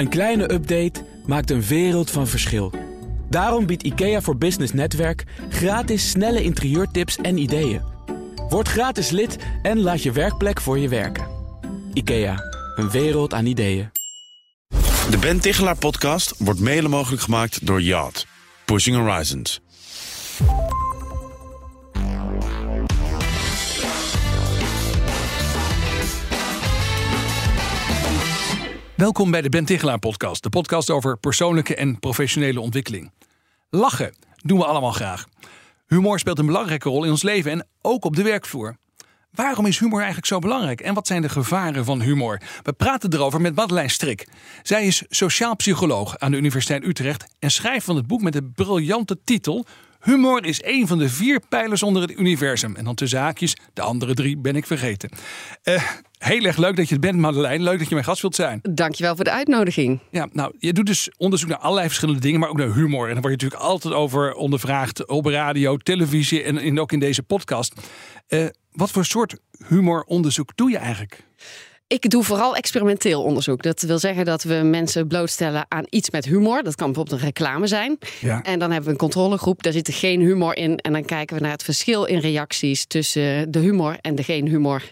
Een kleine update maakt een wereld van verschil. Daarom biedt IKEA voor Business Netwerk gratis snelle interieurtips en ideeën. Word gratis lid en laat je werkplek voor je werken. IKEA, een wereld aan ideeën. De Ben Tichelaar podcast wordt mede mogelijk gemaakt door Yacht. Pushing Horizons. Welkom bij de Ben Tichelaar podcast. De podcast over persoonlijke en professionele ontwikkeling. Lachen doen we allemaal graag. Humor speelt een belangrijke rol in ons leven en ook op de werkvloer. Waarom is humor eigenlijk zo belangrijk en wat zijn de gevaren van humor? We praten erover met Madeleine Strik. Zij is sociaal psycholoog aan de Universiteit Utrecht en schrijft van het boek met de briljante titel Humor is een van de vier pijlers onder het universum. En dan tussen haakjes, de andere drie ben ik vergeten. Uh, heel erg leuk dat je het bent, Madeleine. Leuk dat je mijn gast wilt zijn. Dankjewel voor de uitnodiging. Ja, nou, je doet dus onderzoek naar allerlei verschillende dingen, maar ook naar humor. En daar word je natuurlijk altijd over ondervraagd op radio, televisie en, ook in deze podcast. Uh, wat voor soort humoronderzoek doe je eigenlijk? Ik doe vooral experimenteel onderzoek. Dat wil zeggen dat we mensen blootstellen aan iets met humor. Dat kan bijvoorbeeld een reclame zijn. Ja. En dan hebben we een controlegroep, daar zit er geen humor in. En dan kijken we naar het verschil in reacties tussen de humor en de geen humor.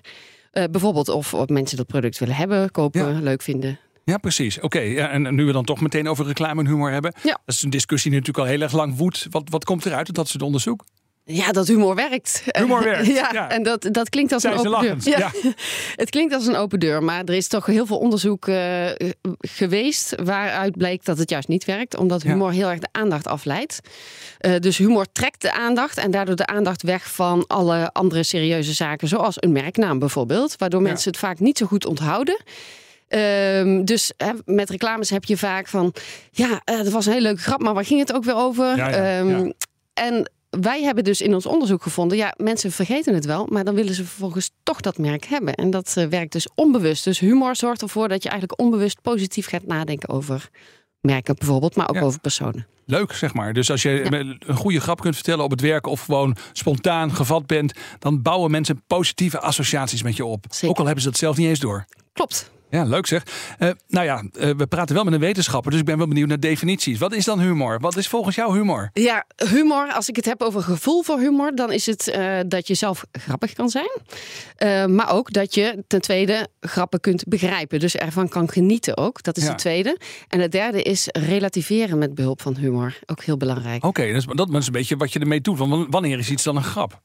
Uh, bijvoorbeeld of, of, mensen dat product willen hebben, kopen, leuk vinden. Ja, precies. Oké, ja, en nu we dan toch meteen over reclame en humor hebben. Ja. Dat is een discussie die natuurlijk al heel erg lang woedt. Wat, wat komt eruit uit dat soort onderzoek? Ja, dat humor werkt. Humor werkt. ja, en dat, dat klinkt als een open deur. Ja. het klinkt als een open deur, maar er is toch heel veel onderzoek uh, geweest waaruit bleek dat het juist niet werkt, omdat humor heel erg de aandacht afleidt. Uh, dus humor trekt de aandacht en daardoor de aandacht weg van alle andere serieuze zaken, zoals een merknaam bijvoorbeeld, waardoor mensen het vaak niet zo goed onthouden. Um, dus met reclames heb je vaak van, ja, uh, dat was een hele leuke grap, maar waar ging het ook weer over? Um, en wij hebben dus in ons onderzoek gevonden, ja, mensen vergeten het wel, maar dan willen ze vervolgens toch dat merk hebben. En dat uh, werkt dus onbewust. Dus humor zorgt ervoor dat je eigenlijk onbewust positief gaat nadenken over merken bijvoorbeeld, maar ook over personen. Leuk, zeg maar. Dus als je een goede grap kunt vertellen op het werk of gewoon spontaan gevat bent, dan bouwen mensen positieve associaties met je op. Zeker. Ook al hebben ze dat zelf niet eens door. Klopt. Ja, leuk zeg. Uh, nou ja, uh, we praten wel met een wetenschapper, dus ik ben wel benieuwd naar definities. Wat is dan humor? Wat is volgens jou humor? Ja, humor, als ik het heb over gevoel voor humor, dan is het uh, dat je zelf grappig kan zijn. maar ook dat je ten tweede grappen kunt begrijpen. Dus ervan kan genieten ook. Dat is ja. het tweede. En het derde is relativeren met behulp van humor. Ook heel belangrijk. Oké, okay, dus dat is een beetje wat je ermee doet. Want wanneer is iets dan een grap?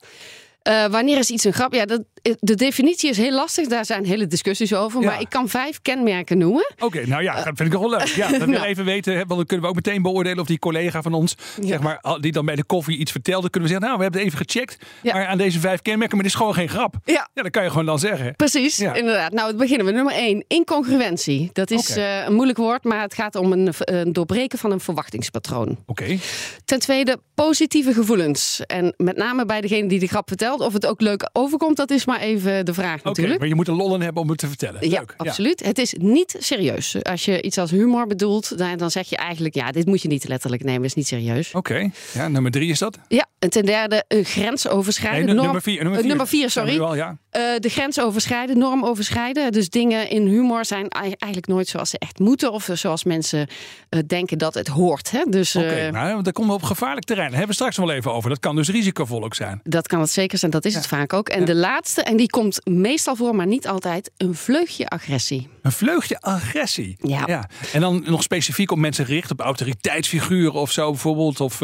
Uh, wanneer is iets een grap? Ja, dat, de definitie is heel lastig. Daar zijn hele discussies over. Maar ik kan vijf kenmerken noemen. Oké, nou ja, dat vind ik wel leuk. Ja, dat nou. we even weten. Want dan kunnen we ook meteen beoordelen of die collega van ons, zeg maar, die dan bij de koffie iets vertelde, kunnen we zeggen, nou, we hebben het even gecheckt. Maar aan deze vijf kenmerken, maar dit is gewoon geen grap. Ja, ja dat kan je gewoon dan zeggen. Precies, inderdaad. Nou, beginnen we. Nummer één, incongruentie. Dat is uh, een moeilijk woord, maar het gaat om een, een doorbreken van een verwachtingspatroon. Oké. Ten tweede, positieve gevoelens. En met name bij degene die de grap vertelt of het ook leuk overkomt, dat is maar even de vraag natuurlijk. maar je moet een lol in hebben om het te vertellen. Ja, absoluut. Het is niet serieus. Als je iets als humor bedoelt, dan zeg je eigenlijk... ja, dit moet je niet letterlijk nemen, is niet serieus. Oké, ja, nummer drie is dat? Ja, en ten derde een grens overschrijden. Nee, nummer vier. Nummer vier, nummer vier sorry. Al, ja. Uh, de grens overschrijden, norm overschrijden. Dus dingen in humor zijn eigenlijk nooit zoals ze echt moeten... of zoals mensen uh, denken dat het hoort. Dus, Oké, okay, nou, daar komen we op gevaarlijk terrein. Daar hebben we straks wel even over. Dat kan dus risicovol ook zijn. Dat kan het zeker zijn dat is het vaak ook. En de laatste, en die komt meestal voor, maar niet altijd, een vleugje agressie. Een vleugje agressie? Ja. En dan nog specifiek op mensen gericht, op autoriteitsfiguren of zo bijvoorbeeld? Of.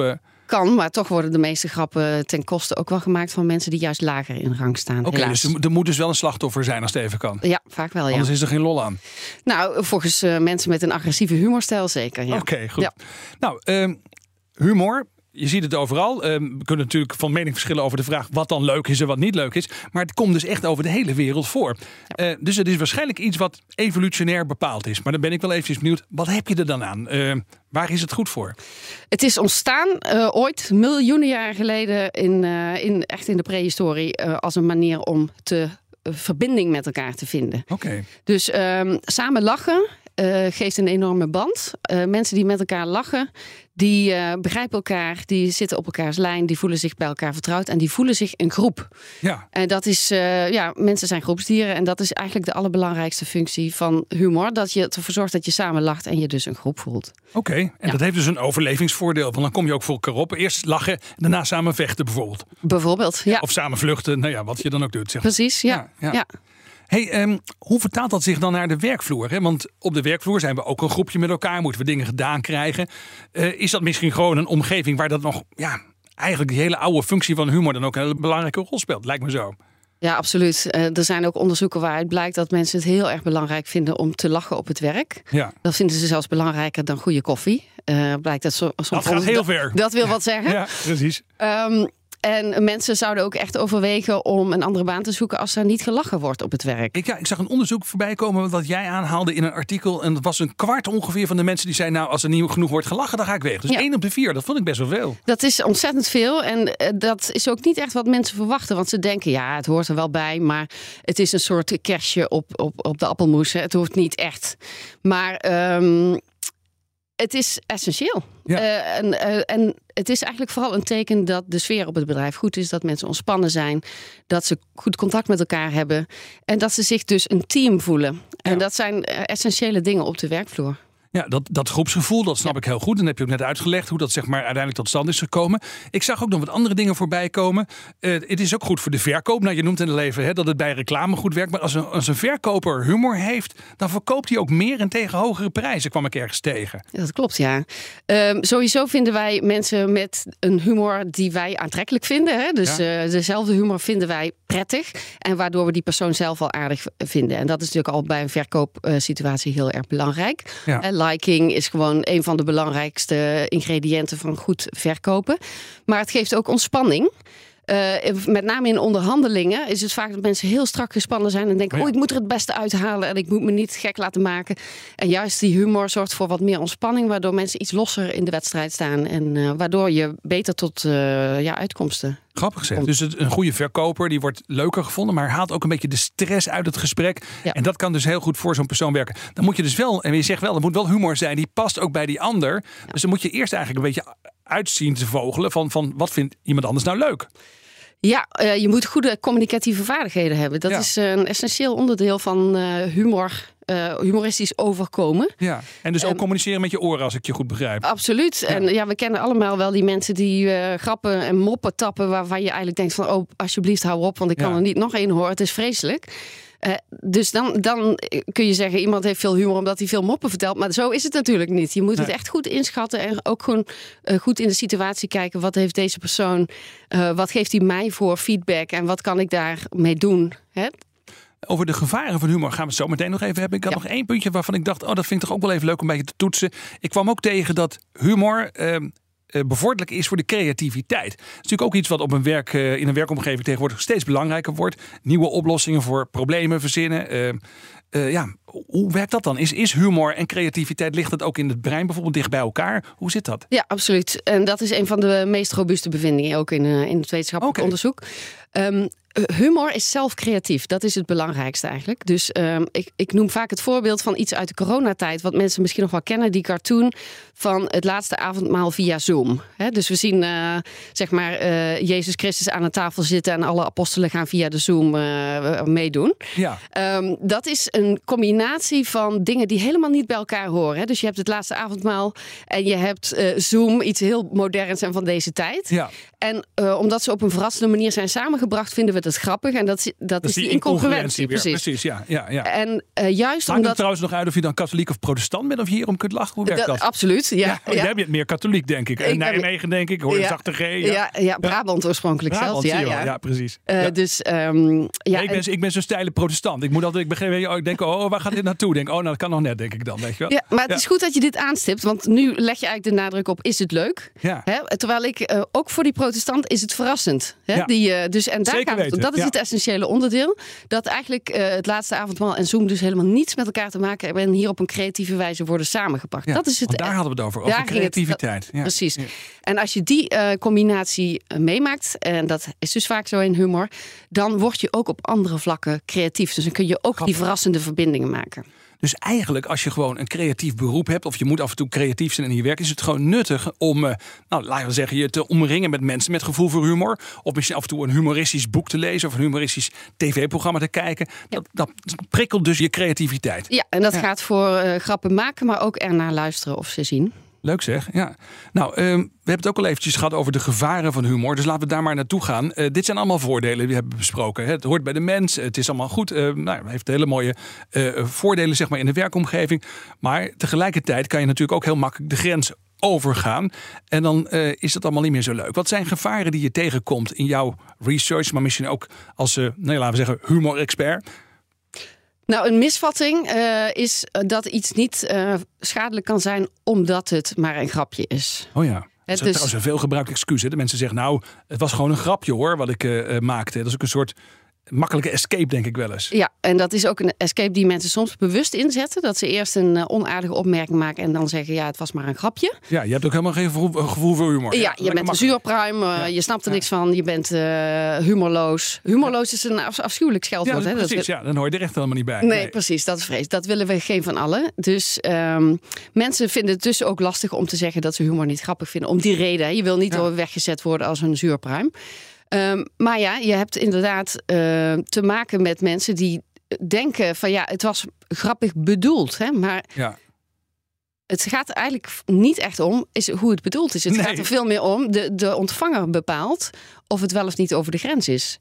Kan, maar toch worden de meeste grappen ten koste ook wel gemaakt van mensen die juist lager in rang staan. Oké, dus er moet dus wel een slachtoffer zijn als het even kan. Ja, vaak wel. Ja. Anders is er geen lol aan. Nou, volgens uh, mensen met een agressieve humorstijl zeker. Ja. Oké, goed. Ja. Nou, uh, humor je ziet het overal. Ehm, we kunnen natuurlijk van mening verschillen over de vraag wat dan leuk is en wat niet leuk is. Maar het komt dus echt over de hele wereld voor. Uh, dus het is waarschijnlijk iets wat evolutionair bepaald is. Maar dan ben ik wel eventjes benieuwd, wat heb je er dan aan? Uh, waar is het goed voor? Het is ontstaan uh, ooit, miljoenen jaren geleden, in, in, echt in de prehistorie, als een manier om te verbinding met elkaar te vinden. Oké. Dus um, samen lachen geeft een enorme band. mensen die met elkaar lachen, die begrijpen elkaar, die zitten op elkaars lijn, die voelen zich bij elkaar vertrouwd en die voelen zich een groep. Ja. En dat is, ja, mensen zijn groepsdieren en dat is eigenlijk de allerbelangrijkste functie van humor. Dat je ervoor zorgt dat je samen lacht en je dus een groep voelt. Oké, en dat heeft dus een overlevingsvoordeel. Want dan kom je ook voor elkaar op. Eerst lachen, daarna samen vechten bijvoorbeeld. Bijvoorbeeld, ja. Of samen vluchten, nou ja, wat je dan ook doet. Zeg. Precies, ja. ja, Hey, um, hoe vertaalt dat zich dan naar de werkvloer? Hè? Want op de werkvloer zijn we ook een groepje met elkaar, moeten we dingen gedaan krijgen. Uh, is dat misschien gewoon een omgeving waar dat nog, ja, eigenlijk die hele oude functie van humor dan ook een belangrijke rol speelt? Lijkt me zo. Ja, absoluut. Uh, er zijn ook onderzoeken waaruit blijkt dat mensen het heel erg belangrijk vinden om te lachen op het werk. Ja. Dat vinden ze zelfs belangrijker dan goede koffie. Uh, blijkt dat zo, soms. Dat gaat heel ver. Dat wil wat zeggen. Ja, precies. Um, en mensen zouden ook echt overwegen om een andere baan te zoeken als er niet gelachen wordt op het werk. Ik, ja, ik zag een onderzoek voorbij komen wat jij aanhaalde in een artikel. En dat was een kwart ongeveer van de mensen die zeiden: Nou, als er niet genoeg wordt gelachen, dan ga ik weg. Dus één op de vier, dat vond ik best wel veel. Dat is ontzettend veel. En eh, dat is ook niet echt wat mensen verwachten. Want ze denken: ja, het hoort er wel bij. Maar het is een soort kerstje op, op, op de appelmoes. Het hoeft niet echt. Maar. Um, het is essentieel. Uh, en, uh, en het is eigenlijk vooral een teken dat de sfeer op het bedrijf goed is, dat mensen ontspannen zijn, dat ze goed contact met elkaar hebben en dat ze zich dus een team voelen. En dat zijn eh, essentiële dingen op de werkvloer. Ja, dat, dat groepsgevoel, dat snap ik heel goed. En heb je ook net uitgelegd hoe dat zeg maar uiteindelijk tot stand is gekomen. Ik zag ook nog wat andere dingen voorbij komen. Uh, het is ook goed voor de verkoop. Nou, je noemt in het leven hè, dat het bij reclame goed werkt. Maar als een, als een verkoper humor heeft, dan verkoopt hij ook meer en tegen hogere prijzen, kwam ik ergens tegen. Ja, dat klopt, ja. Um, sowieso vinden wij mensen met een humor die wij aantrekkelijk vinden. Hè? Dus ja. uh, dezelfde humor vinden wij prettig. En waardoor we die persoon zelf al aardig vinden. En dat is natuurlijk al bij een verkoopsituatie heel erg belangrijk. Ja liking is gewoon een van de belangrijkste ingrediënten van goed verkopen. Maar het geeft ook ontspanning. Uh, met name in onderhandelingen is het vaak dat mensen heel strak gespannen zijn en denken: oh, ja. oh, ik moet er het beste uithalen en ik moet me niet gek laten maken. En juist die humor zorgt voor wat meer ontspanning, waardoor mensen iets losser in de wedstrijd staan en uh, waardoor je beter tot uh, ja, uitkomsten. Grappig gezegd. Dus het, een goede verkoper die wordt leuker gevonden, maar haalt ook een beetje de stress uit het gesprek. Ja. En dat kan dus heel goed voor zo'n persoon werken. Dan moet je dus wel, en je zegt wel, er moet wel humor zijn, die past ook bij die ander. Ja. Dus dan moet je eerst eigenlijk een beetje uitzien te vogelen van, van wat vindt iemand anders nou leuk. Ja, uh, je moet goede communicatieve vaardigheden hebben. Dat Ja. is een essentieel onderdeel van uh, humor. uh, humoristisch overkomen. Ja, en dus ook Ehm, communiceren met je oren, als ik je goed begrijp. Absoluut. En ja, we kennen allemaal wel die mensen die eh, grappen en moppen tappen. waarvan je eigenlijk denkt: van, oh, alsjeblieft, hou op, want ik kan er niet nog één horen. Het is vreselijk. Eh, dus dan, dan kun je zeggen: iemand heeft veel humor omdat hij veel moppen vertelt. Maar zo is het natuurlijk niet. Je moet het echt goed inschatten en ook gewoon eh, goed in de situatie kijken. Wat heeft deze persoon, eh, wat geeft hij mij voor feedback en wat kan ik daarmee doen? Hè? Over de gevaren van humor gaan we het zo meteen nog even hebben. Ik had Ja. nog één puntje waarvan ik dacht, oh, dat vind ik toch ook wel even leuk om een beetje te toetsen. Ik kwam ook tegen dat humor ehm, eh, bevorderlijk is voor de creativiteit. Dat is natuurlijk ook iets wat op een werk, eh, in een werkomgeving tegenwoordig steeds belangrijker wordt. Nieuwe oplossingen voor problemen verzinnen. Eh, ja, hoe werkt dat dan? Is, is humor en creativiteit, ligt het ook in het brein bijvoorbeeld dicht bij elkaar? Hoe zit dat? Ja, absoluut. En dat is een van de meest robuuste bevindingen ook in, eh, in het wetenschappelijk onderzoek. Ehm, eh, humor is zelf creatief. Dat is het belangrijkste eigenlijk. Dus ehm, ik, ik noem vaak het voorbeeld van iets uit de coronatijd, wat mensen misschien nog wel kennen, die cartoon van het laatste avondmaal via Zoom. Dus we zien eh, zeg maar eh, Jezus Christus aan een tafel zitten en alle apostelen gaan via de Zoom eh, meedoen. Ja, Ehm, dat is een combinatie van dingen die helemaal niet bij elkaar horen. Dus je hebt het laatste avondmaal en je hebt Zoom, iets heel moderns en van deze tijd. ja. En omdat ze op een verrassende manier zijn samengebracht, vinden we het grappig. En dat, is- dat, is die incongruentie. weer. Precies. Precies, ja. ja, ja. En eh, juist Maakt het omdat. trouwens nog uit of je dan katholiek of protestant bent of je hierom kunt lachen? Hoe werkt Dat- dat? absoluut, ja. Ja, ja. Jij bent meer katholiek, denk ik. Ik En Nijmegen, denk ik. Hoor je Ja. zachte G. Ja, Ja, Brabant oorspronkelijk Brabant, zelfs. Ja, je ja. ja, precies. Eh. Dus ehm, ja, ik, en- ben, ik ben zo'n steile protestant. Ik moet altijd, ik begin, oh, ik denk, oh, waar gaat dit naartoe? Denk, oh, nou, dat kan nog net, denk ik dan, weet je wel. Ja, maar het is goed dat je dit aanstipt, want nu leg je eigenlijk de nadruk op: is het leuk? Ja. Hè? Terwijl ik eh, ook voor die protestant is het verrassend. Hè? Ja. Die, dus, en daar Zeker om. weten, dat is ja. het essentiële onderdeel. Dat eigenlijk eh, het laatste avondmaal en Zoom dus helemaal niets met elkaar te maken hebben en hier op een creatieve wijze worden samengepakt. Ja, Dat is het. daar hadden we het over, over het- creativiteit. Ja. Precies. En als je die eh, combinatie eh, meemaakt, en dat is dus vaak zo in humor, dan word je ook op andere vlakken creatief. Dus dan kun je ook die verrassende verbindingen maken. Dus eigenlijk, als je gewoon een creatief beroep hebt, of je moet af en toe creatief zijn in je werk, is het gewoon nuttig om, uh, nou, laten we zeggen, je te omringen met mensen met gevoel voor humor. Of misschien af en toe een humoristisch boek te lezen of een humoristisch tv-programma te kijken. Dat, dat, prikkelt dus je creativiteit. Ja, en dat gaat voor uh, grappen maken, maar ook ernaar luisteren of ze zien. Leuk zeg, ja. Nou, ehm, we hebben het ook al eventjes gehad over de gevaren van humor. Dus laten we daar maar naartoe gaan. Uh, dit zijn allemaal voordelen die we hebben besproken. Het hoort bij de mens, het is allemaal goed. Uh, nou, heeft hele mooie uh, voordelen zeg maar, in de werkomgeving. Maar tegelijkertijd kan je natuurlijk ook heel makkelijk de grens overgaan. En dan is het allemaal niet meer zo leuk. Wat zijn gevaren die je tegenkomt in jouw research, maar misschien ook als, nou, laten we zeggen, humor-expert? Nou, een misvatting uh, is dat iets niet uh, schadelijk kan zijn omdat het maar een grapje is. Oh ja. Het is trouwens een veelgebruikt excuus. Hè? De mensen zeggen, nou, het was gewoon een grapje hoor, wat ik uh, maakte. Dat is ook een soort makkelijke escape, denk ik wel eens. Ja, en dat is ook een escape die mensen soms bewust inzetten. Dat ze eerst een uh, onaardige opmerking maken en dan zeggen: ja, het was maar een grapje. Ja, je hebt ook helemaal geen gevoel, voor humor. Ja, je bent een zuurpruim, uh, je snapt er niks van, je bent uh, humorloos. Humorloos is een afschuwelijk scheldwoord. Ja, precies, ja, dan hoor je er echt helemaal niet bij. Nee, nee. precies, dat is vrees. Dat willen we geen van allen. Dus um, mensen vinden het dus ook lastig om te zeggen dat ze humor niet grappig vinden. Om die reden. Je wil niet ja. weggezet worden als een zuurpruim. Um, maar ja, je hebt inderdaad uh, te maken met mensen die denken van ja, het was grappig bedoeld. Hè? Maar ja. het gaat eigenlijk niet echt om is hoe het bedoeld is. Het nee. gaat er veel meer om, de, de ontvanger bepaalt of het wel of niet over de grens is.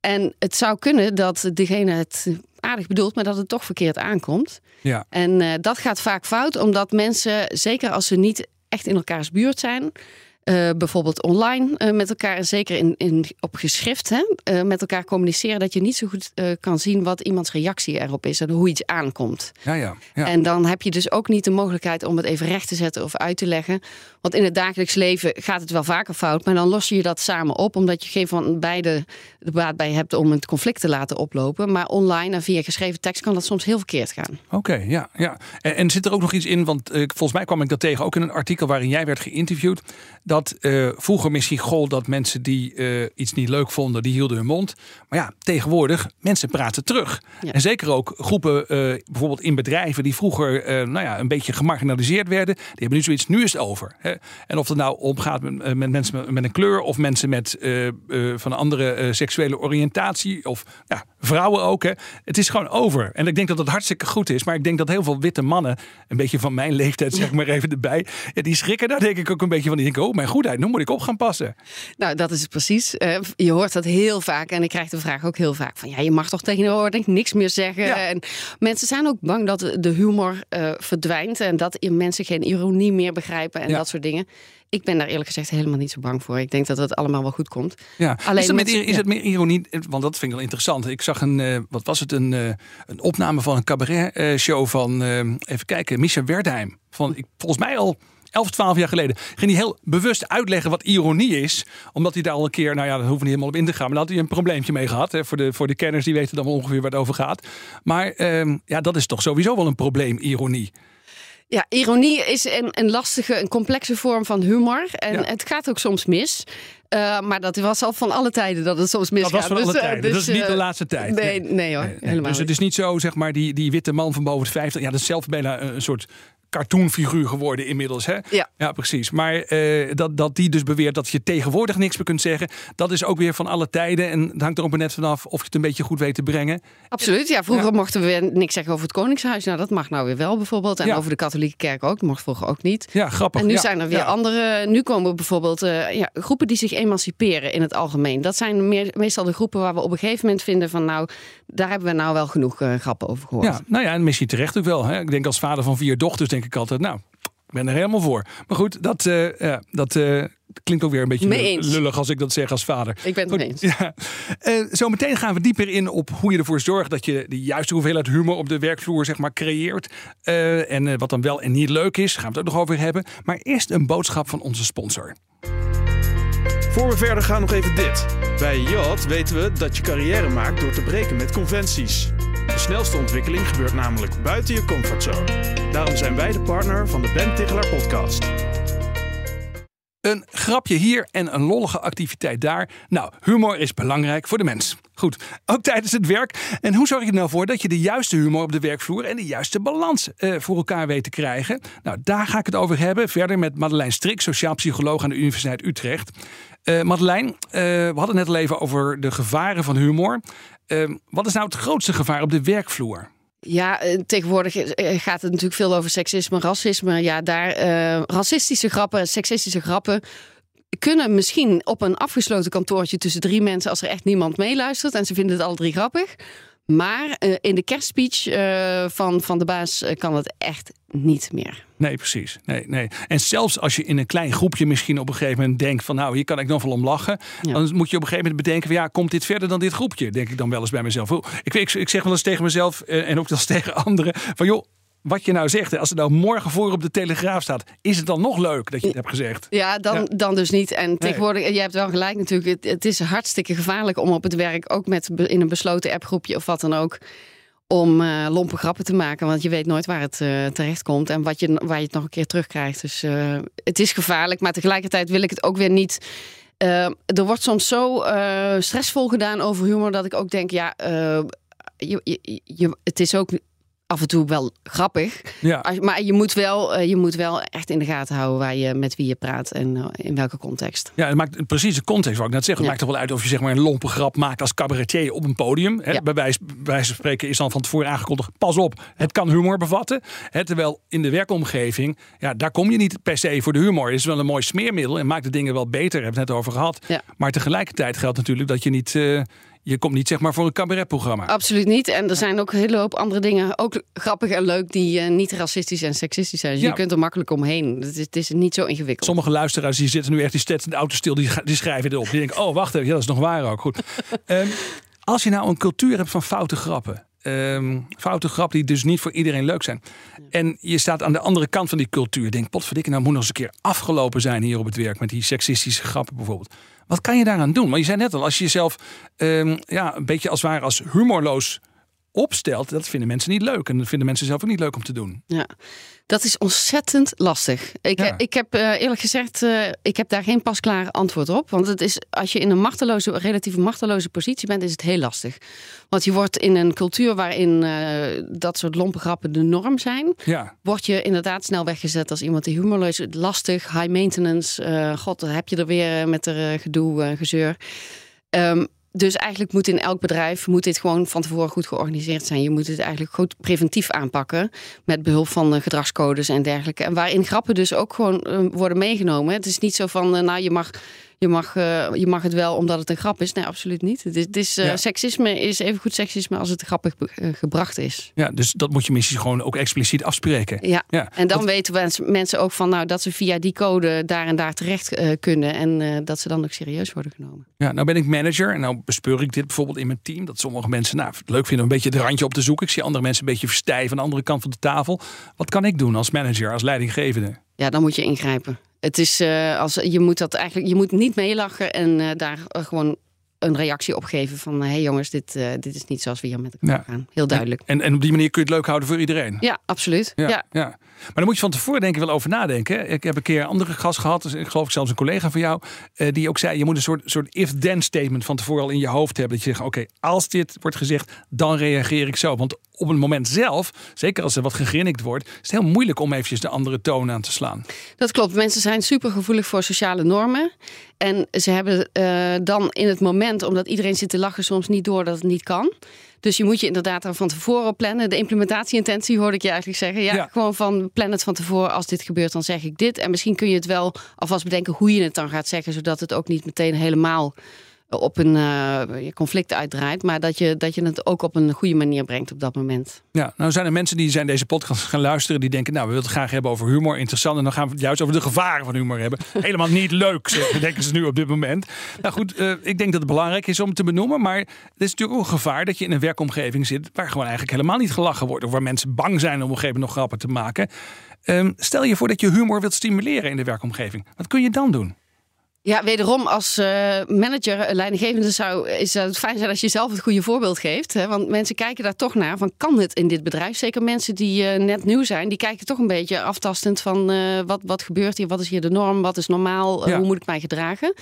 En het zou kunnen dat degene het aardig bedoelt, maar dat het toch verkeerd aankomt. Ja. En uh, dat gaat vaak fout, omdat mensen, zeker als ze niet echt in elkaars buurt zijn, uh, bijvoorbeeld online uh, met elkaar, en zeker in, in, op geschrift, hè, uh, met elkaar communiceren, dat je niet zo goed kan zien wat iemands reactie erop is en hoe iets aankomt. Ja, ja, ja, En dan heb je dus ook niet de mogelijkheid om het even recht te zetten of uit te leggen. Want in het dagelijks leven gaat het wel vaker fout, maar dan los je dat samen op, omdat je geen van beide de baat bij hebt om het conflict te laten oplopen. Maar online en via geschreven tekst kan dat soms heel verkeerd gaan. Oké, ja, ja. En, en, zit er ook nog iets in, want volgens mij kwam ik dat tegen ook in een artikel waarin jij werd geïnterviewd dat uh, vroeger misschien gold dat mensen die uh, iets niet leuk vonden, die hielden hun mond. Maar ja, tegenwoordig, mensen praten terug. Ja. En zeker ook groepen, uh, bijvoorbeeld in bedrijven, die vroeger nou ja, een beetje gemarginaliseerd werden, die hebben nu zoiets, nu is het over. Hè? En of het nou omgaat met, met mensen met, met, een kleur of mensen met van een andere seksuele oriëntatie of ja, vrouwen ook. Hè? Het is gewoon over. En ik denk dat dat hartstikke goed is. Maar ik denk dat heel veel witte mannen, een beetje van mijn leeftijd zeg maar even erbij, ja, die schrikken daar denk ik ook een beetje van. Die denken, oh mijn goedheid, nu moet ik op gaan passen. Nou, dat is het precies. Uh, je hoort dat heel vaak en ik krijg de vraag ook heel vaak van, ja, je mag toch tegenwoordig niks meer zeggen. Ja. En mensen zijn ook bang dat de humor uh, verdwijnt en dat mensen geen ironie meer begrijpen en ja. dat soort dingen. Ik ben daar eerlijk gezegd helemaal niet zo bang voor. Ik denk dat het allemaal wel goed komt. Ja. Alleen is, het, met, is het meer ironie? Want dat vind ik wel interessant. Ik zag een, uh, wat was het, een, uh, een opname van een cabaret uh, show van, even kijken, Micha Werdheim. Van, ik, volgens mij al 11, 12 jaar geleden. Ging hij heel bewust uitleggen wat ironie is. Omdat hij daar al een keer, nou ja, daar hoeven we niet helemaal op in te gaan. Maar daar had hij een probleempje mee gehad. Hè, voor, de, voor de kenners die weten dan wel ongeveer waar het over gaat. Maar uh, ja, dat is toch sowieso wel een probleem, ironie. Ja, ironie is een, een lastige, een complexe vorm van humor. En ja. het gaat ook soms mis. Uh, maar dat was al van alle tijden dat het soms misgaat. Dat was van alle dus, tijden. Dus, dat is niet de laatste tijd. Nee, nee hoor, helemaal Dus het is niet zo, zeg maar, die, die witte man van boven de 50. Ja, dat is zelf bijna een soort cartoonfiguur geworden inmiddels. Hè? Ja. ja, precies. Maar uh, dat, dat die dus beweert dat je tegenwoordig niks meer kunt zeggen, dat is ook weer van alle tijden. En het hangt er ook maar net vanaf of je het een beetje goed weet te brengen. Absoluut. Ja, vroeger ja. mochten we weer niks zeggen over het Koningshuis. Nou, dat mag nou weer wel bijvoorbeeld. En ja. over de katholieke kerk ook. Dat mocht vroeger ook niet. Ja, grappig. En nu zijn er weer andere. Nu komen bijvoorbeeld uh, ja, groepen die zich emanciperen in het algemeen. Dat zijn meer, meestal de groepen waar we op een gegeven moment vinden van nou, daar hebben we nou wel genoeg uh, grappen over gehoord. Ja, nou ja, en misschien terecht ook wel. Hè? Ik denk als vader van vier dochters denk ik altijd, nou, ik ben er helemaal voor. Maar goed, dat, uh, ja, dat uh, klinkt ook weer een beetje lullig als ik dat zeg als vader. Ik ben het mee eens. Ja. Uh, zometeen gaan we dieper in op hoe je ervoor zorgt dat je de juiste hoeveelheid humor op de werkvloer zeg maar, creëert. en wat dan wel en niet leuk is, gaan we het ook nog over hebben. Maar eerst een boodschap van onze sponsor. Voor we verder gaan nog even dit. Bij Yacht weten we dat je carrière maakt door te breken met conventies. De snelste ontwikkeling gebeurt namelijk buiten je comfortzone. Daarom zijn wij de partner van de Ben Tichelaar podcast. Een grapje hier en een lollige activiteit daar. Nou, humor is belangrijk voor de mens. Goed, ook tijdens het werk. En hoe zorg je er nou voor dat je de juiste humor op de werkvloer en de juiste balans uh, voor elkaar weet te krijgen? Nou, daar ga ik het over hebben. Verder met Madeleine Strik, sociaal psycholoog aan de Universiteit Utrecht. Uh, Madeleine, uh, we hadden net al even over de gevaren van humor. Wat is nou het grootste gevaar op de werkvloer? Ja, tegenwoordig gaat het natuurlijk veel over seksisme, racisme. Ja, daar racistische grappen, seksistische grappen kunnen misschien op een afgesloten kantoortje tussen drie mensen, als er echt niemand meeluistert en ze vinden het alle drie grappig. Maar uh, in de kerstspeech uh, van, van de baas uh, kan het echt niet meer. Nee, precies. Nee, nee. En zelfs als je in een klein groepje misschien op een gegeven moment denkt van nou, hier kan ik nog wel om lachen. Ja. Dan moet je op een gegeven moment bedenken van ja, komt dit verder dan dit groepje? Denk ik dan wel eens bij mezelf. Ik, ik, ik zeg wel eens tegen mezelf en ook wel eens tegen anderen van joh, wat je nou zegt, als er nou morgen voor op de Telegraaf staat, is het dan nog leuk dat je het hebt gezegd? Ja, dan, dan dus niet. En tegenwoordig, je hebt wel gelijk natuurlijk, het, is hartstikke gevaarlijk om op het werk, ook met in een besloten appgroepje of wat dan ook, om uh, lompe grappen te maken. Want je weet nooit waar het uh, terecht komt en wat je, waar je het nog een keer terugkrijgt. Dus uh, het is gevaarlijk, maar tegelijkertijd wil ik het ook weer niet. er wordt soms zo stressvol gedaan over humor dat ik ook denk, ja, je, je, je, het is ook af en toe wel grappig. Ja. Maar je moet, wel, eh, je moet wel echt in de gaten houden waar je, met wie je praat en eh, in welke context. Ja, het maakt precies de context wat ik net zeg. Het maakt toch wel uit of je zeg maar een lompe grap maakt als cabaretier op een podium. Hè, bij, wijze, van spreken is dan van tevoren aangekondigd: pas op, het kan humor bevatten. Hè, terwijl in de werkomgeving, ja, daar kom je niet per se voor de humor. Het is wel een mooi smeermiddel en maakt de dingen wel beter. Hebben we het net over gehad. Maar tegelijkertijd geldt natuurlijk dat je niet. Uh, je komt niet zeg maar voor een cabaretprogramma. Absoluut niet. En er zijn ook een hele hoop andere dingen, ook grappig en leuk, die uh, niet racistisch en seksistisch zijn. Dus je kunt er makkelijk omheen. Het is, het is, niet zo ingewikkeld. Sommige luisteraars die zitten nu echt die steeds in de auto stil, die, die schrijven erop. Die denken, oh wacht even, ja, dat is nog waar ook. Goed. um, als je nou een cultuur hebt van foute grappen. Um, foute grappen die dus niet voor iedereen leuk zijn. En je staat aan de andere kant van die cultuur. Denk, potverdikke, nou moet nog eens een keer afgelopen zijn hier op het werk met die seksistische grappen bijvoorbeeld. Wat kan je daaraan doen? Want je zei net al, als je jezelf um, ja, een beetje als het ware als humorloos opstelt, dat vinden mensen niet leuk. En dat vinden mensen zelf ook niet leuk om te doen. Ja, dat is ontzettend lastig. Ik, ik heb uh, eerlijk gezegd, uh, ik heb daar geen pasklaar antwoord op. Want het is, als je in een machteloze, relatief machteloze positie bent, is het heel lastig. Want je wordt in een cultuur waarin uh, dat soort lompe grappen de norm zijn, ja. word je inderdaad snel weggezet als iemand die humorloos is. Lastig, high maintenance. God, heb je er weer met er gedoe, gezeur. Um, dus eigenlijk moet in elk bedrijf moet dit gewoon van tevoren goed georganiseerd zijn. Je moet het eigenlijk goed preventief aanpakken met behulp van gedragscodes en dergelijke. En waarin grappen dus ook gewoon uh, worden meegenomen. Het is niet zo van, uh, nou je mag je mag, uh, je mag het wel omdat het een grap is. Nee, absoluut niet. Het is, het is uh, Seksisme is even goed seksisme als het grappig uh, gebracht is. Ja, dus dat moet je misschien gewoon ook expliciet afspreken. Ja, ja. en dan weten mensen ook van nou, dat ze via die code daar en daar terecht kunnen. En dat ze dan ook serieus worden genomen. Ja, nou ben ik manager en nou bespeur ik dit bijvoorbeeld in mijn team. Dat sommige mensen nou, het leuk vinden om een beetje het randje op te zoeken. Ik zie andere mensen een beetje verstijven aan de andere kant van de tafel. Wat kan ik doen als manager, als leidinggevende? Ja, dan moet je ingrijpen. Het is uh, als je moet dat eigenlijk, je moet niet meelachen en uh, daar uh, gewoon een reactie op geven van hé hey jongens, dit, dit is niet zoals we hier met elkaar ja. gaan. Heel duidelijk. En, en op die manier kun je het leuk houden voor iedereen. Ja, absoluut. Ja, ja. ja. Maar dan moet je van tevoren denk ik wel over nadenken. Ik heb een keer een andere gast gehad, dus ik geloof ik zelfs een collega van jou, die ook zei: je moet een soort, soort if-then statement van tevoren al in je hoofd hebben. Dat je zegt: oké, als dit wordt gezegd, dan reageer ik zo. Want op het moment zelf, zeker als er wat gegrinnikt wordt, is het heel moeilijk om eventjes de andere toon aan te slaan. Dat klopt. Mensen zijn super gevoelig voor sociale normen. En ze hebben uh, dan in het moment, omdat iedereen zit te lachen, soms niet door dat het niet kan. Dus je moet je inderdaad er van tevoren plannen. De implementatieintentie hoorde ik je eigenlijk zeggen. Ja, ja, gewoon van plan het van tevoren. Als dit gebeurt, dan zeg ik dit. En misschien kun je het wel alvast bedenken hoe je het dan gaat zeggen, zodat het ook niet meteen helemaal op een uh, conflict uitdraait, maar dat je, dat je het ook op een goede manier brengt op dat moment. Ja, nou zijn er mensen die zijn deze podcast gaan luisteren, die denken, nou, we willen het graag hebben over humor, interessant, en dan gaan we het juist over de gevaren van humor hebben. Helemaal niet leuk, denken ze nu op dit moment. Nou goed, uh, ik denk dat het belangrijk is om te benoemen, maar het is natuurlijk ook een gevaar dat je in een werkomgeving zit waar gewoon eigenlijk helemaal niet gelachen wordt, of waar mensen bang zijn om op een gegeven moment nog grappen te maken. Um, stel je voor dat je humor wilt stimuleren in de werkomgeving. Wat kun je dan doen? Ja, wederom als uh, manager, leidinggevende zou is het fijn zijn als je zelf het goede voorbeeld geeft. Hè? Want mensen kijken daar toch naar van kan het in dit bedrijf? Zeker mensen die uh, net nieuw zijn, die kijken toch een beetje aftastend van uh, wat, wat gebeurt hier? Wat is hier de norm? Wat is normaal? Ja. hoe moet ik mij gedragen?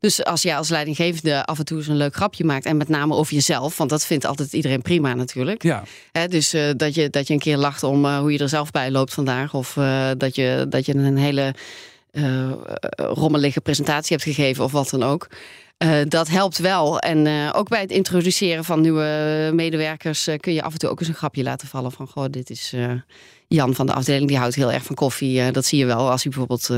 Dus als jij als leidinggevende af en toe eens een leuk grapje maakt. En met name over jezelf. Want dat vindt altijd iedereen prima natuurlijk. Ja. dus uh, dat, je, dat je een keer lacht om uh, hoe je er zelf bij loopt vandaag. Of uh, dat, je, dat je een hele rommelige presentatie hebt gegeven of wat dan ook. Uh, dat helpt wel. En uh, ook bij het introduceren van nieuwe medewerkers uh, kun je af en toe ook eens een grapje laten vallen van goh, dit is Jan van de afdeling, die houdt heel erg van koffie. dat zie je wel als hij bijvoorbeeld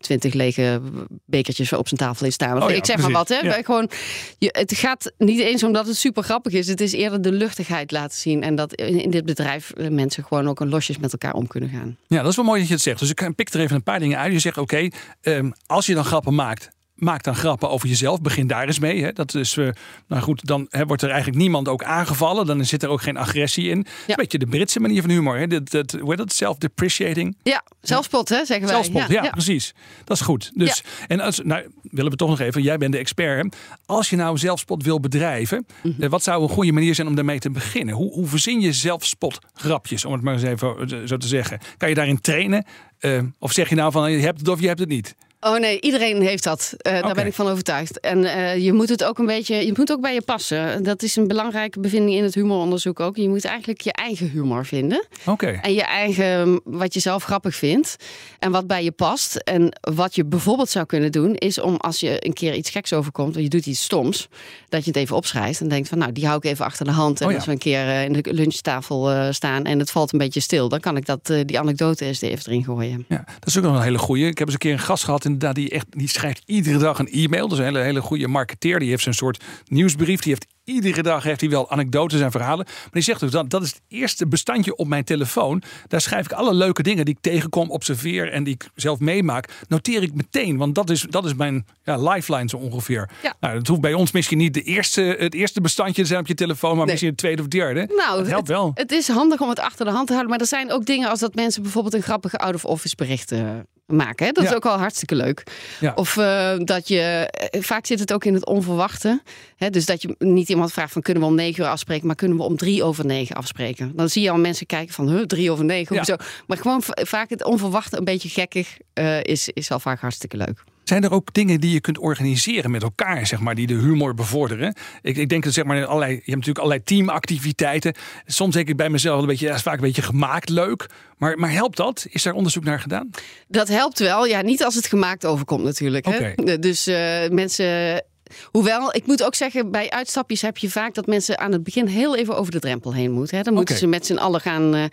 twintig lege bekertjes op zijn tafel heeft staan. Oh ja, ik zeg precies. maar wat, hè? Ja. Gewoon, je, het gaat niet eens omdat het super grappig is. Het is eerder de luchtigheid laten zien. En dat in, in dit bedrijf mensen gewoon ook een losjes met elkaar om kunnen gaan. Ja, dat is wel mooi dat je het zegt. Dus ik pik er even een paar dingen uit. Je zegt, oké, okay, um, als je dan grappen maakt maak dan grappen over jezelf. Begin daar eens mee. Hè. Dat is, uh, nou goed, dan hè, wordt er eigenlijk niemand ook aangevallen. Dan zit er ook geen agressie in. Ja. Een beetje de Britse manier van humor. Hè. Dat, dat, hoe heet dat? Self-depreciating. Ja, zelfspot, hè, zeggen wij. Zelfspot, ja, ja, precies. Dat is goed. Dus, En als, nou, willen we toch nog even, jij bent de expert. Hè. Als je nou zelfspot wil bedrijven, mm -hmm. wat zou een goede manier zijn om daarmee te beginnen? Hoe, hoe verzin je zelfspot grapjes, om het maar eens even zo te zeggen? Kan je daarin trainen? Uh, of zeg je nou van, je hebt het of je hebt het niet? Oh nee, iedereen heeft dat. Uh, okay. Daar ben ik van overtuigd. En uh, je moet het ook een beetje, je moet ook bij je passen. Dat is een belangrijke bevinding in het humoronderzoek ook. Je moet eigenlijk je eigen humor vinden. Okay. En je eigen, wat je zelf grappig vindt. En wat bij je past. En wat je bijvoorbeeld zou kunnen doen, is om als je een keer iets geks overkomt, of je doet iets stoms, dat je het even opschrijft en denkt van, nou, die hou ik even achter de hand. En oh ja. als we een keer uh, in de lunchtafel staan en het valt een beetje stil, dan kan ik dat, die anekdote eens even erin gooien. Ja, dat is ook nog een hele goeie. Ik heb eens een keer een gast gehad, inderdaad, die echt, die schrijft iedere dag een e-mail. Dat is een hele, hele goede marketeer. Die heeft zo'n soort nieuwsbrief. Die heeft iedere dag heeft hij wel anekdotes en verhalen. Maar die zegt ook dat dat is het eerste bestandje op mijn telefoon. Daar schrijf ik alle leuke dingen die ik tegenkom, observeer en die ik zelf meemaak. Noteer ik meteen, want dat is, dat is mijn ja, lifeline zo ongeveer. Ja. Nou, dat hoeft bij ons misschien niet de eerste, het eerste bestandje te zijn op je telefoon, maar nee. misschien het tweede of derde. Nou, dat helpt wel. Het, het is handig om het achter de hand te houden. Maar er zijn ook dingen als dat mensen bijvoorbeeld een grappige out-of-office berichten maken. Hè? Dat Ja. is ook al hartstikke leuk. Ja. Of uh, dat je, eh, vaak zit het ook in het onverwachte. Hè? Dus dat je niet iemand vraagt van kunnen we om negen uur afspreken, maar kunnen we om drie over negen afspreken. Dan zie je al mensen kijken van huh, drie over negen, Ja. hoezo? Maar gewoon vaak het onverwachte, een beetje gekkig, uh, is, is al vaak hartstikke leuk. Zijn er ook dingen die je kunt organiseren met elkaar, zeg maar, die de humor bevorderen? Ik, ik denk dat zeg maar allerlei, je hebt natuurlijk allerlei teamactiviteiten. Soms denk ik bij mezelf een beetje, ja, is vaak een beetje gemaakt leuk. Maar, maar helpt dat? Is daar onderzoek naar gedaan? Dat helpt wel. Ja, niet als het gemaakt overkomt natuurlijk. Hè? Oké. Dus uh, mensen. Hoewel, ik moet ook zeggen, bij uitstapjes heb je vaak dat mensen aan het begin heel even over de drempel heen moeten. Hè? Dan moeten ze met z'n allen gaan, uh,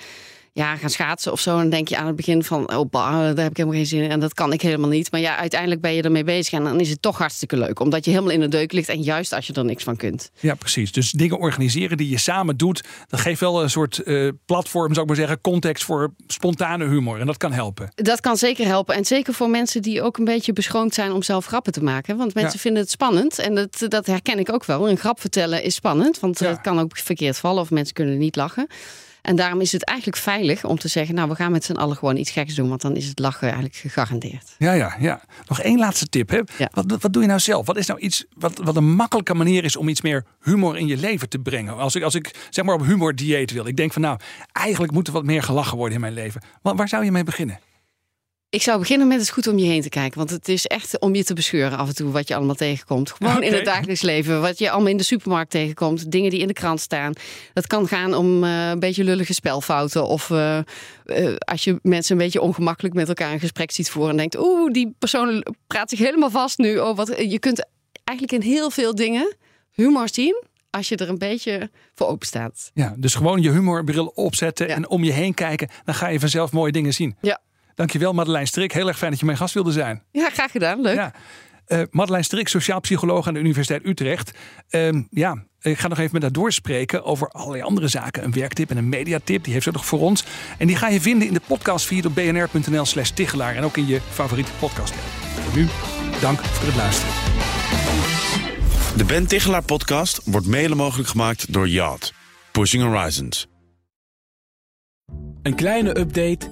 ja, gaan schaatsen of zo. En dan denk je aan het begin van, oh, bah, daar heb ik helemaal geen zin in. En dat kan ik helemaal niet. Maar ja, uiteindelijk ben je ermee bezig en dan is het toch hartstikke leuk. Omdat je helemaal in de deuk ligt en juist als je er niks van kunt. Ja, precies. Dus dingen organiseren die je samen doet, dat geeft wel een soort uh, platform, zou ik maar zeggen, context voor spontane humor. En dat kan helpen. Dat kan zeker helpen. En zeker voor mensen die ook een beetje beschroomd zijn om zelf grappen te maken. Want mensen Ja. vinden het spannend. En dat, dat herken ik ook wel. Een grap vertellen is spannend. Want Ja. het kan ook verkeerd vallen of mensen kunnen niet lachen. En daarom is het eigenlijk veilig om te zeggen... nou, we gaan met z'n allen gewoon iets geks doen. Want dan is het lachen eigenlijk gegarandeerd. Ja, ja, ja. Nog één laatste tip. Hè? Ja. Wat, wat doe je nou zelf? Wat is nou iets wat, wat een makkelijke manier is om iets meer humor in je leven te brengen? Als ik, als ik zeg maar op humordieet wil. Ik denk van nou, eigenlijk moet er wat meer gelachen worden in mijn leven. Waar, waar zou je mee beginnen? Ik zou beginnen met het goed om je heen te kijken. Want het is echt om je te bescheuren af en toe wat je allemaal tegenkomt. Gewoon in het dagelijks leven. Wat je allemaal in de supermarkt tegenkomt. Dingen die in de krant staan. Dat kan gaan om eh, een beetje lullige spelfouten. Of eh, eh, als je mensen een beetje ongemakkelijk met elkaar een gesprek ziet voeren. En denkt, oeh, die persoon praat zich helemaal vast nu. Oh, wat, je kunt eigenlijk in heel veel dingen humor zien. Als je er een beetje voor open staat. Ja, dus gewoon je humorbril opzetten Ja. en om je heen kijken. Dan ga je vanzelf mooie dingen zien. Ja, Dankjewel Madeleine Strik. Heel erg fijn dat je mijn gast wilde zijn. ja graag gedaan. Leuk. Ja. Eh Madeleine Strik, sociaal psycholoog aan de Universiteit Utrecht. Ehm, ja, ik ga nog even met haar doorspreken over allerlei andere zaken. Een werktip en een mediatip, die heeft ze nog voor ons. En die ga je vinden in de podcastfeed op bnr.nl slash Tichelaar. En ook in je favoriete podcast app. Voor nu, dank voor het luisteren. De Ben Tichelaar podcast wordt mede mogelijk gemaakt door Yacht. Pushing Horizons. Een kleine update